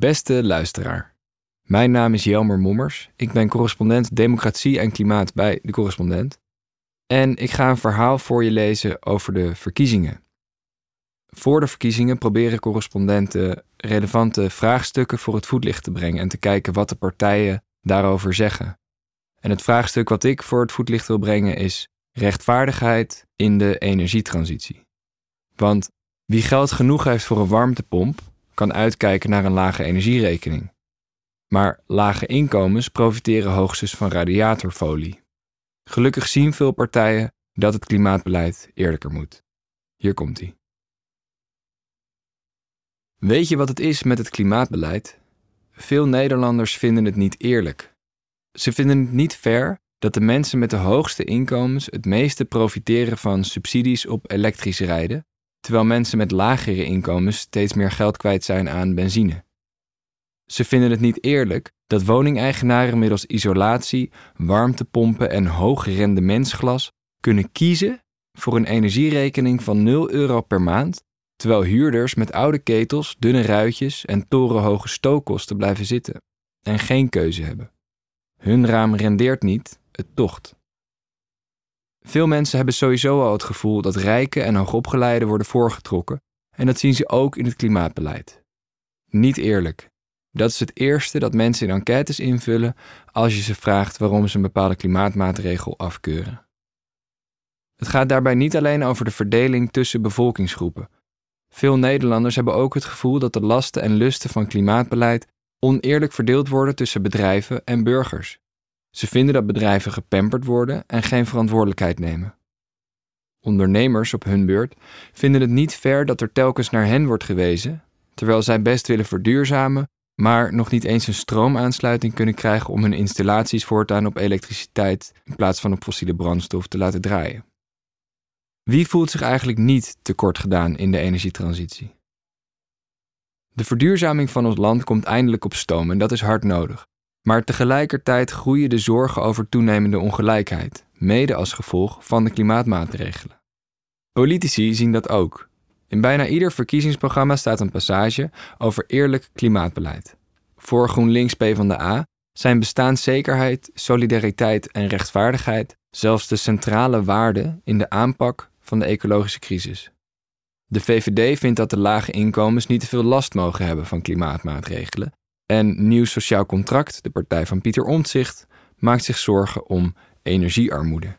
Beste luisteraar. Mijn naam is Jelmer Mommers. Ik ben correspondent Democratie en Klimaat bij De Correspondent. En ik ga een verhaal voor je lezen over de verkiezingen. Voor de verkiezingen proberen correspondenten relevante vraagstukken voor het voetlicht te brengen en te kijken wat de partijen daarover zeggen. En het vraagstuk wat ik voor het voetlicht wil brengen is rechtvaardigheid in de energietransitie. Want wie geld genoeg heeft voor een warmtepomp, kan uitkijken naar een lage energierekening. Maar lage inkomens profiteren hoogstens van radiatorfolie. Gelukkig zien veel partijen dat het klimaatbeleid eerlijker moet. Hier komt ie. Weet je wat het is met het klimaatbeleid? Veel Nederlanders vinden het niet eerlijk. Ze vinden het niet fair dat de mensen met de hoogste inkomens het meeste profiteren van subsidies op elektrisch rijden, terwijl mensen met lagere inkomens steeds meer geld kwijt zijn aan benzine. Ze vinden het niet eerlijk dat woningeigenaren middels isolatie, warmtepompen en hoog rendementsglas kunnen kiezen voor een energierekening van 0 euro per maand, terwijl huurders met oude ketels, dunne ruitjes en torenhoge stookkosten blijven zitten en geen keuze hebben. Hun raam rendeert niet, het tocht. Veel mensen hebben sowieso al het gevoel dat rijken en hoogopgeleiden worden voorgetrokken, en dat zien ze ook in het klimaatbeleid. Niet eerlijk. Dat is het eerste dat mensen in enquêtes invullen als je ze vraagt waarom ze een bepaalde klimaatmaatregel afkeuren. Het gaat daarbij niet alleen over de verdeling tussen bevolkingsgroepen. Veel Nederlanders hebben ook het gevoel dat de lasten en lusten van klimaatbeleid oneerlijk verdeeld worden tussen bedrijven en burgers. Ze vinden dat bedrijven gepamperd worden en geen verantwoordelijkheid nemen. Ondernemers op hun beurt vinden het niet fair dat er telkens naar hen wordt gewezen, terwijl zij best willen verduurzamen, maar nog niet eens een stroomaansluiting kunnen krijgen om hun installaties voortaan op elektriciteit in plaats van op fossiele brandstof te laten draaien. Wie voelt zich eigenlijk niet tekort gedaan in de energietransitie? De verduurzaming van ons land komt eindelijk op stoom en dat is hard nodig. Maar tegelijkertijd groeien de zorgen over toenemende ongelijkheid, mede als gevolg van de klimaatmaatregelen. Politici zien dat ook. In bijna ieder verkiezingsprogramma staat een passage over eerlijk klimaatbeleid. Voor GroenLinks PvdA zijn bestaanszekerheid, solidariteit en rechtvaardigheid zelfs de centrale waarden in de aanpak van de ecologische crisis. De VVD vindt dat de lage inkomens niet te veel last mogen hebben van klimaatmaatregelen en Nieuw Sociaal Contract, de partij van Pieter Omtzigt, maakt zich zorgen om energiearmoede.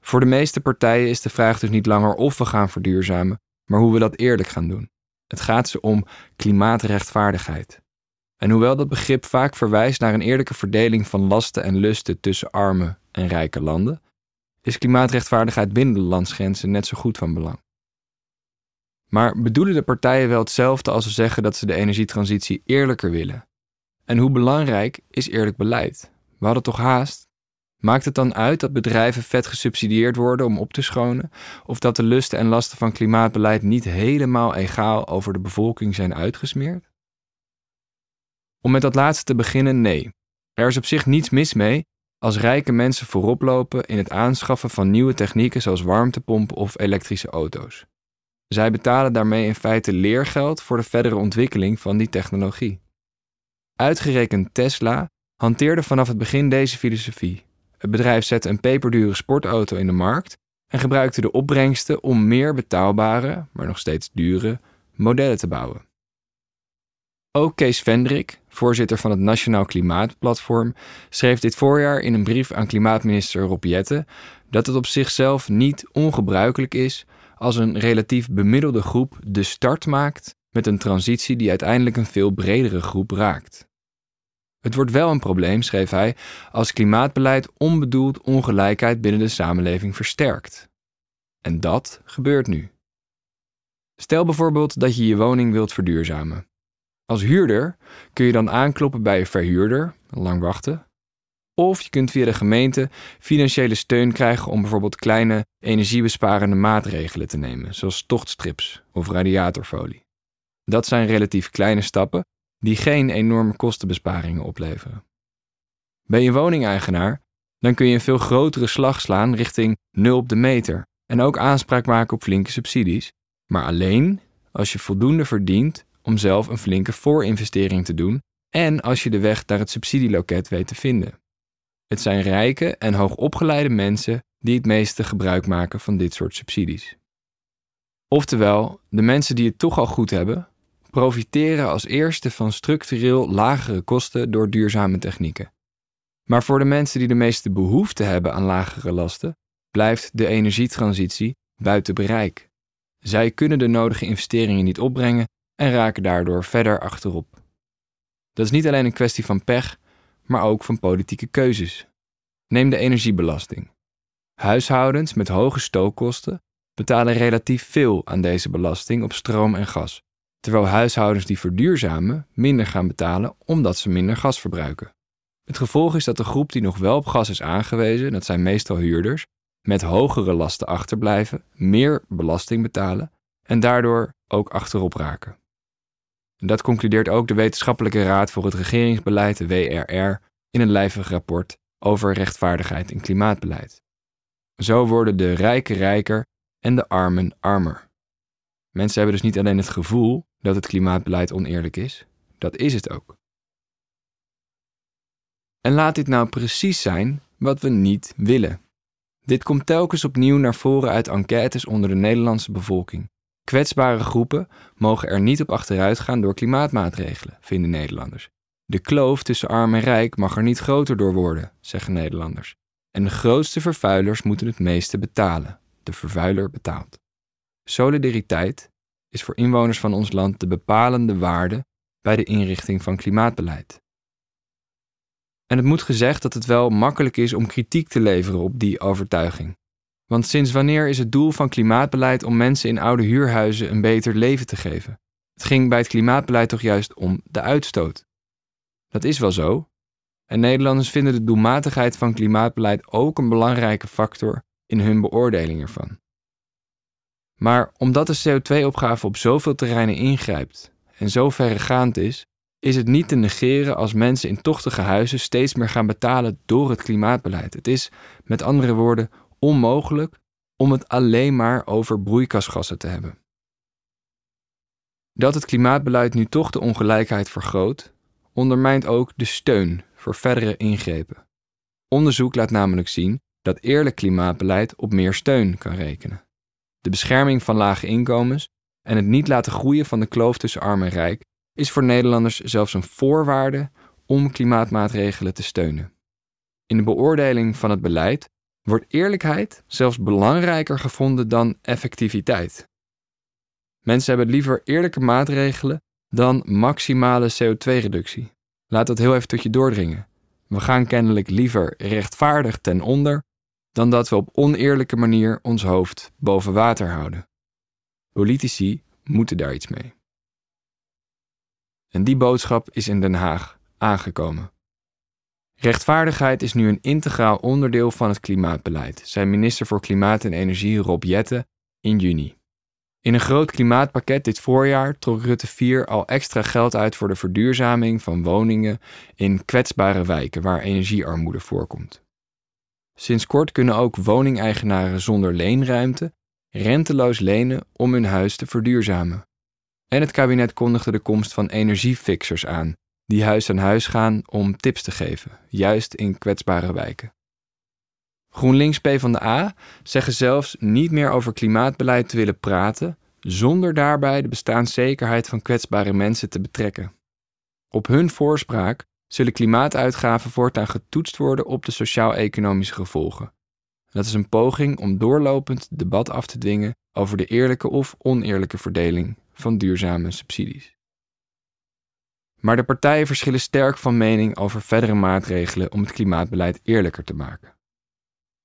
Voor de meeste partijen is de vraag dus niet langer of we gaan verduurzamen, maar hoe we dat eerlijk gaan doen. Het gaat ze om klimaatrechtvaardigheid. En hoewel dat begrip vaak verwijst naar een eerlijke verdeling van lasten en lusten tussen arme en rijke landen, is klimaatrechtvaardigheid binnen de landsgrenzen net zo goed van belang. Maar bedoelen de partijen wel hetzelfde als ze zeggen dat ze de energietransitie eerlijker willen? En hoe belangrijk is eerlijk beleid? We hadden toch haast? Maakt het dan uit dat bedrijven vet gesubsidieerd worden om op te schonen? Of dat de lusten en lasten van klimaatbeleid niet helemaal egaal over de bevolking zijn uitgesmeerd? Om met dat laatste te beginnen, nee. Er is op zich niets mis mee als rijke mensen voorop lopen in het aanschaffen van nieuwe technieken zoals warmtepompen of elektrische auto's. Zij betalen daarmee in feite leergeld voor de verdere ontwikkeling van die technologie. Uitgerekend Tesla hanteerde vanaf het begin deze filosofie. Het bedrijf zette een peperdure sportauto in de markt en gebruikte de opbrengsten om meer betaalbare, maar nog steeds dure, modellen te bouwen. Ook Kees Vendrik, voorzitter van het Nationaal Klimaatplatform, schreef dit voorjaar in een brief aan klimaatminister Rob Jetten dat het op zichzelf niet ongebruikelijk is als een relatief bemiddelde groep de start maakt met een transitie die uiteindelijk een veel bredere groep raakt. Het wordt wel een probleem, schreef hij, als klimaatbeleid onbedoeld ongelijkheid binnen de samenleving versterkt. En dat gebeurt nu. Stel bijvoorbeeld dat je je woning wilt verduurzamen. Als huurder kun je dan aankloppen bij een verhuurder, lang wachten, of je kunt via de gemeente financiële steun krijgen om bijvoorbeeld kleine energiebesparende maatregelen te nemen, zoals tochtstrips of radiatorfolie. Dat zijn relatief kleine stappen die geen enorme kostenbesparingen opleveren. Ben je woningeigenaar, dan kun je een veel grotere slag slaan richting 0 op de meter en ook aanspraak maken op flinke subsidies, maar alleen als je voldoende verdient om zelf een flinke voorinvestering te doen en als je de weg naar het subsidieloket weet te vinden. Het zijn rijke en hoogopgeleide mensen die het meeste gebruik maken van dit soort subsidies. Oftewel, de mensen die het toch al goed hebben, profiteren als eerste van structureel lagere kosten door duurzame technieken. Maar voor de mensen die de meeste behoefte hebben aan lagere lasten, blijft de energietransitie buiten bereik. Zij kunnen de nodige investeringen niet opbrengen en raken daardoor verder achterop. Dat is niet alleen een kwestie van pech, maar ook van politieke keuzes. Neem de energiebelasting. Huishoudens met hoge stookkosten betalen relatief veel aan deze belasting op stroom en gas, terwijl huishoudens die verduurzamen minder gaan betalen omdat ze minder gas verbruiken. Het gevolg is dat de groep die nog wel op gas is aangewezen, dat zijn meestal huurders, met hogere lasten achterblijven, meer belasting betalen en daardoor ook achterop raken. Dat concludeert ook de Wetenschappelijke Raad voor het Regeringsbeleid, WRR, in een lijvig rapport over rechtvaardigheid in klimaatbeleid. Zo worden de rijken rijker en de armen armer. Mensen hebben dus niet alleen het gevoel dat het klimaatbeleid oneerlijk is, dat is het ook. En laat dit nou precies zijn wat we niet willen. Dit komt telkens opnieuw naar voren uit enquêtes onder de Nederlandse bevolking. Kwetsbare groepen mogen er niet op achteruit gaan door klimaatmaatregelen, vinden Nederlanders. De kloof tussen arm en rijk mag er niet groter door worden, zeggen Nederlanders. En de grootste vervuilers moeten het meeste betalen. De vervuiler betaalt. Solidariteit is voor inwoners van ons land de bepalende waarde bij de inrichting van klimaatbeleid. En het moet gezegd dat het wel makkelijk is om kritiek te leveren op die overtuiging. Want sinds wanneer is het doel van klimaatbeleid om mensen in oude huurhuizen een beter leven te geven? Het ging bij het klimaatbeleid toch juist om de uitstoot. Dat is wel zo. En Nederlanders vinden de doelmatigheid van klimaatbeleid ook een belangrijke factor in hun beoordeling ervan. Maar omdat de CO2-opgave op zoveel terreinen ingrijpt en zo verregaand is, is het niet te negeren als mensen in tochtige huizen steeds meer gaan betalen door het klimaatbeleid. Het is, met andere woorden, onmogelijk om het alleen maar over broeikasgassen te hebben. Dat het klimaatbeleid nu toch de ongelijkheid vergroot, ondermijnt ook de steun voor verdere ingrepen. Onderzoek laat namelijk zien dat eerlijk klimaatbeleid op meer steun kan rekenen. De bescherming van lage inkomens en het niet laten groeien van de kloof tussen arm en rijk is voor Nederlanders zelfs een voorwaarde om klimaatmaatregelen te steunen. In de beoordeling van het beleid wordt eerlijkheid zelfs belangrijker gevonden dan effectiviteit. Mensen hebben liever eerlijke maatregelen dan maximale CO2-reductie. Laat dat heel even tot je doordringen. We gaan kennelijk liever rechtvaardig ten onder dan dat we op oneerlijke manier ons hoofd boven water houden. Politici moeten daar iets mee. En die boodschap is in Den Haag aangekomen. Rechtvaardigheid is nu een integraal onderdeel van het klimaatbeleid, zei minister voor Klimaat en Energie Rob Jette in juni. In een groot klimaatpakket dit voorjaar trok Rutte 4 al extra geld uit voor de verduurzaming van woningen in kwetsbare wijken waar energiearmoede voorkomt. Sinds kort kunnen ook woningeigenaren zonder leenruimte renteloos lenen om hun huis te verduurzamen. En het kabinet kondigde de komst van energiefixers aan, die huis aan huis gaan om tips te geven, juist in kwetsbare wijken. GroenLinks PvdA zeggen zelfs niet meer over klimaatbeleid te willen praten, zonder daarbij de bestaanszekerheid van kwetsbare mensen te betrekken. Op hun voorspraak zullen klimaatuitgaven voortaan getoetst worden op de sociaal-economische gevolgen. Dat is een poging om doorlopend debat af te dwingen over de eerlijke of oneerlijke verdeling van duurzame subsidies. Maar de partijen verschillen sterk van mening over verdere maatregelen om het klimaatbeleid eerlijker te maken.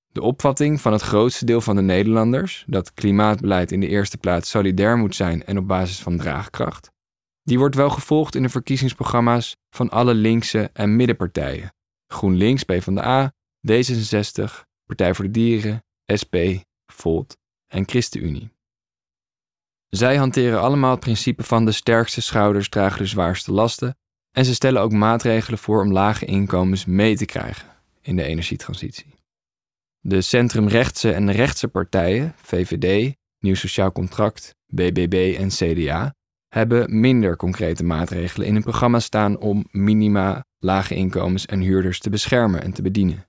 De opvatting van het grootste deel van de Nederlanders dat klimaatbeleid in de eerste plaats solidair moet zijn en op basis van draagkracht, die wordt wel gevolgd in de verkiezingsprogramma's van alle linkse en middenpartijen: GroenLinks, PvdA, D66, Partij voor de Dieren, SP, Volt en ChristenUnie. Zij hanteren allemaal het principe van de sterkste schouders dragen de zwaarste lasten en ze stellen ook maatregelen voor om lage inkomens mee te krijgen in de energietransitie. De centrumrechtse en rechtse partijen, VVD, Nieuw Sociaal Contract, BBB en CDA, hebben minder concrete maatregelen in hun programma staan om minima, lage inkomens en huurders te beschermen en te bedienen.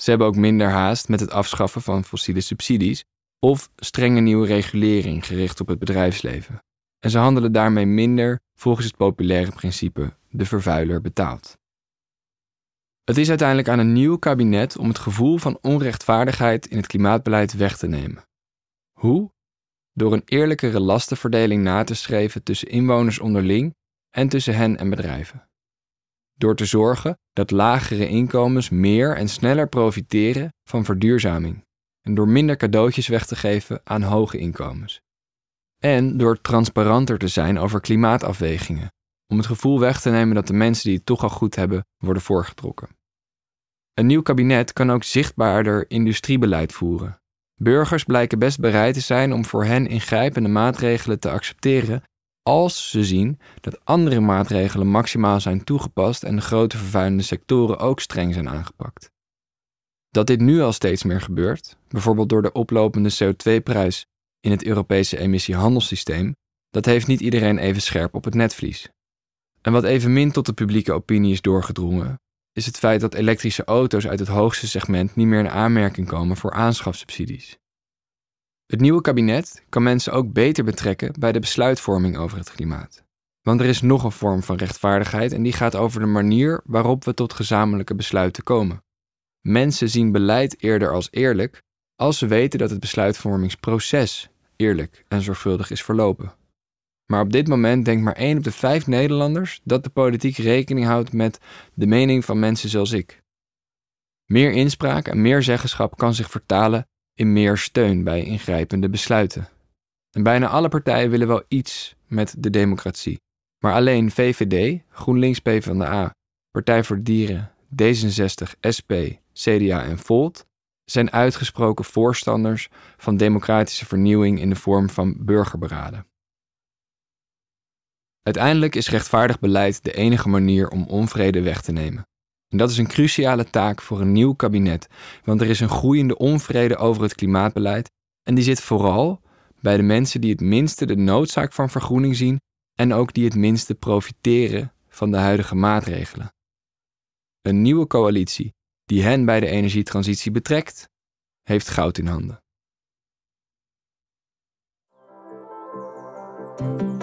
Ze hebben ook minder haast met het afschaffen van fossiele subsidies of strenge nieuwe regulering gericht op het bedrijfsleven. En ze handelen daarmee minder volgens het populaire principe de vervuiler betaalt. Het is uiteindelijk aan een nieuw kabinet om het gevoel van onrechtvaardigheid in het klimaatbeleid weg te nemen. Hoe? Door een eerlijkere lastenverdeling na te streven tussen inwoners onderling en tussen hen en bedrijven. Door te zorgen dat lagere inkomens meer en sneller profiteren van verduurzaming en door minder cadeautjes weg te geven aan hoge inkomens. En door transparanter te zijn over klimaatafwegingen, om het gevoel weg te nemen dat de mensen die het toch al goed hebben, worden voorgetrokken. Een nieuw kabinet kan ook zichtbaarder industriebeleid voeren. Burgers blijken best bereid te zijn om voor hen ingrijpende maatregelen te accepteren als ze zien dat andere maatregelen maximaal zijn toegepast en de grote vervuilende sectoren ook streng zijn aangepakt. Dat dit nu al steeds meer gebeurt, bijvoorbeeld door de oplopende CO2-prijs in het Europese emissiehandelssysteem, dat heeft niet iedereen even scherp op het netvlies. En wat evenmin tot de publieke opinie is doorgedrongen, is het feit dat elektrische auto's uit het hoogste segment niet meer in aanmerking komen voor aanschafsubsidies. Het nieuwe kabinet kan mensen ook beter betrekken bij de besluitvorming over het klimaat. Want er is nog een vorm van rechtvaardigheid en die gaat over de manier waarop we tot gezamenlijke besluiten komen. Mensen zien beleid eerder als eerlijk als ze weten dat het besluitvormingsproces eerlijk en zorgvuldig is verlopen. Maar op dit moment denkt maar 1 op de 5 Nederlanders dat de politiek rekening houdt met de mening van mensen zoals ik. Meer inspraak en meer zeggenschap kan zich vertalen in meer steun bij ingrijpende besluiten. En bijna alle partijen willen wel iets met de democratie. Maar alleen VVD, GroenLinks PvdA, Partij voor Dieren, D66, SP, CDA en Volt zijn uitgesproken voorstanders van democratische vernieuwing in de vorm van burgerberaden. Uiteindelijk is rechtvaardig beleid de enige manier om onvrede weg te nemen. En dat is een cruciale taak voor een nieuw kabinet, want er is een groeiende onvrede over het klimaatbeleid en die zit vooral bij de mensen die het minste de noodzaak van vergroening zien en ook die het minste profiteren van de huidige maatregelen. Een nieuwe coalitie die hen bij de energietransitie betrekt, heeft goud in handen.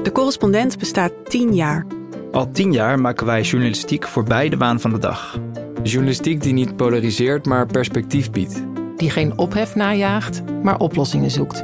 De correspondent bestaat tien jaar. Al tien jaar maken wij journalistiek voorbij de waan van de dag. Journalistiek die niet polariseert, maar perspectief biedt. Die geen ophef najaagt, maar oplossingen zoekt.